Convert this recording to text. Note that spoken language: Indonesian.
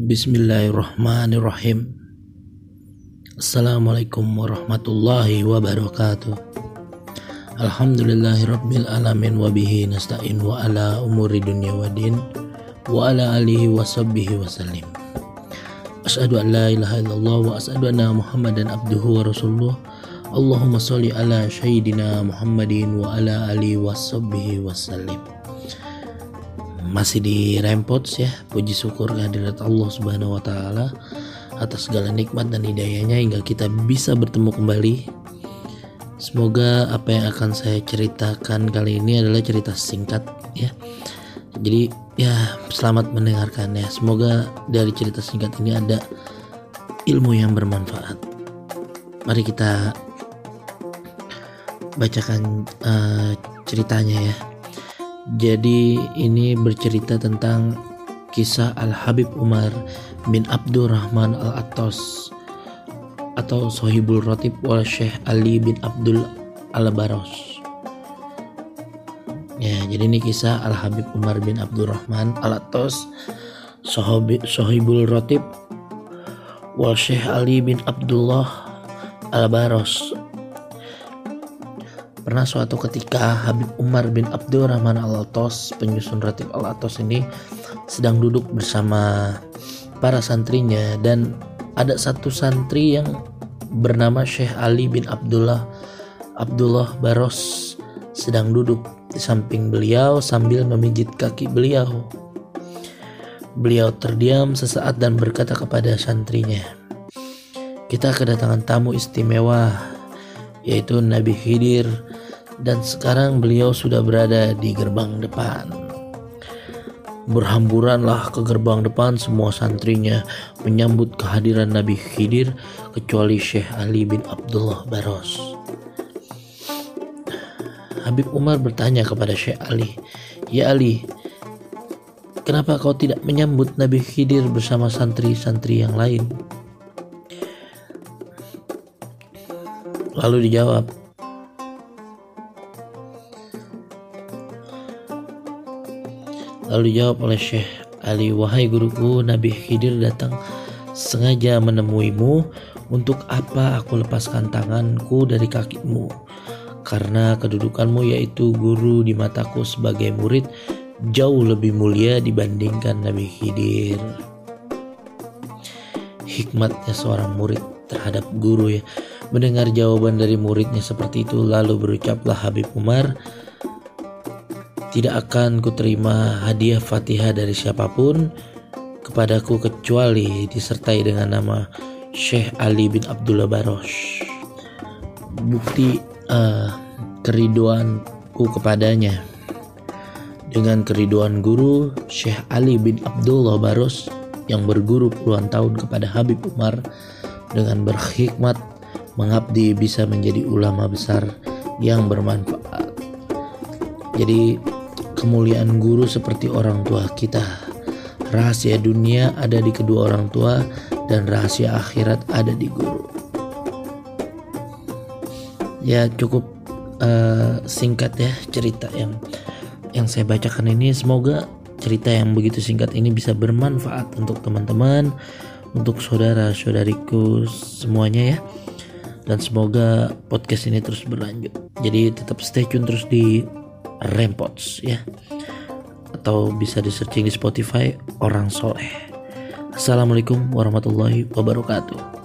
Bismillahirrahmanirrahim. Assalamualaikum warahmatullahi wabarakatuh. Alhamdulillahi rabbil alamin Wabihi nasta'in wa ala umuri dunia wa din Wa ala alihi wa sabbihi wa salim Ashadu an la ilaha illallah Wa ashadu anna muhammadan abduhu wa rasulullah Allahumma salli ala syahidina muhammadin Wa ala alihi wa sabbihi wa salim masih di Rempots ya. Puji syukur kehadirat Allah subhanahu wa ta'ala atas segala nikmat dan hidayahnya hingga kita bisa bertemu kembali. Semoga apa yang akan saya ceritakan kali ini adalah cerita singkat ya. Jadi ya selamat mendengarkan ya. Semoga dari cerita singkat ini ada ilmu yang bermanfaat. Mari kita bacakan uh, ceritanya ya jadi ini bercerita tentang kisah Al-Habib Umar bin Abdurrahman Al-Attas atau Sohibul Rotib wal Syekh Ali bin Abdul Al-Baros. Ya, jadi ini kisah Al-Habib Umar bin Abdurrahman Al-Attas Sohibul Rotib wal Syekh Ali bin Abdullah Al-Baros Pernah suatu ketika Habib Umar bin Abdurrahman Al-Atos, penyusun Ratib Al-Atos ini sedang duduk bersama para santrinya dan ada satu santri yang bernama Syekh Ali bin Abdullah Abdullah Baros sedang duduk di samping beliau sambil memijit kaki beliau. Beliau terdiam sesaat dan berkata kepada santrinya, "Kita kedatangan tamu istimewa, yaitu Nabi Khidir dan sekarang beliau sudah berada di gerbang depan. Berhamburanlah ke gerbang depan semua santrinya menyambut kehadiran Nabi Khidir kecuali Syekh Ali bin Abdullah Baros. Habib Umar bertanya kepada Syekh Ali, "Ya Ali, kenapa kau tidak menyambut Nabi Khidir bersama santri-santri yang lain?" Lalu dijawab, Lalu dijawab oleh Syekh Ali, wahai guruku, Nabi Khidir datang sengaja menemuimu. Untuk apa aku lepaskan tanganku dari kakimu? Karena kedudukanmu yaitu guru di mataku sebagai murid jauh lebih mulia dibandingkan Nabi Khidir. Hikmatnya seorang murid terhadap guru ya. Mendengar jawaban dari muridnya seperti itu lalu berucaplah Habib Umar tidak akan kuterima hadiah Fatihah dari siapa pun kepadaku kecuali disertai dengan nama Syekh Ali bin Abdullah Barosh. Bukti uh, keriduanku kepadanya dengan keriduan guru Syekh Ali bin Abdullah Baros yang berguru puluhan tahun kepada Habib Umar dengan berhikmat mengabdi bisa menjadi ulama besar yang bermanfaat. Jadi kemuliaan guru seperti orang tua kita. Rahasia dunia ada di kedua orang tua dan rahasia akhirat ada di guru. Ya cukup uh, singkat ya cerita yang yang saya bacakan ini. Semoga cerita yang begitu singkat ini bisa bermanfaat untuk teman-teman, untuk saudara-saudariku semuanya ya. Dan semoga podcast ini terus berlanjut. Jadi tetap stay tune terus di Rempots ya. Atau bisa di searching di Spotify orang soleh. Assalamualaikum warahmatullahi wabarakatuh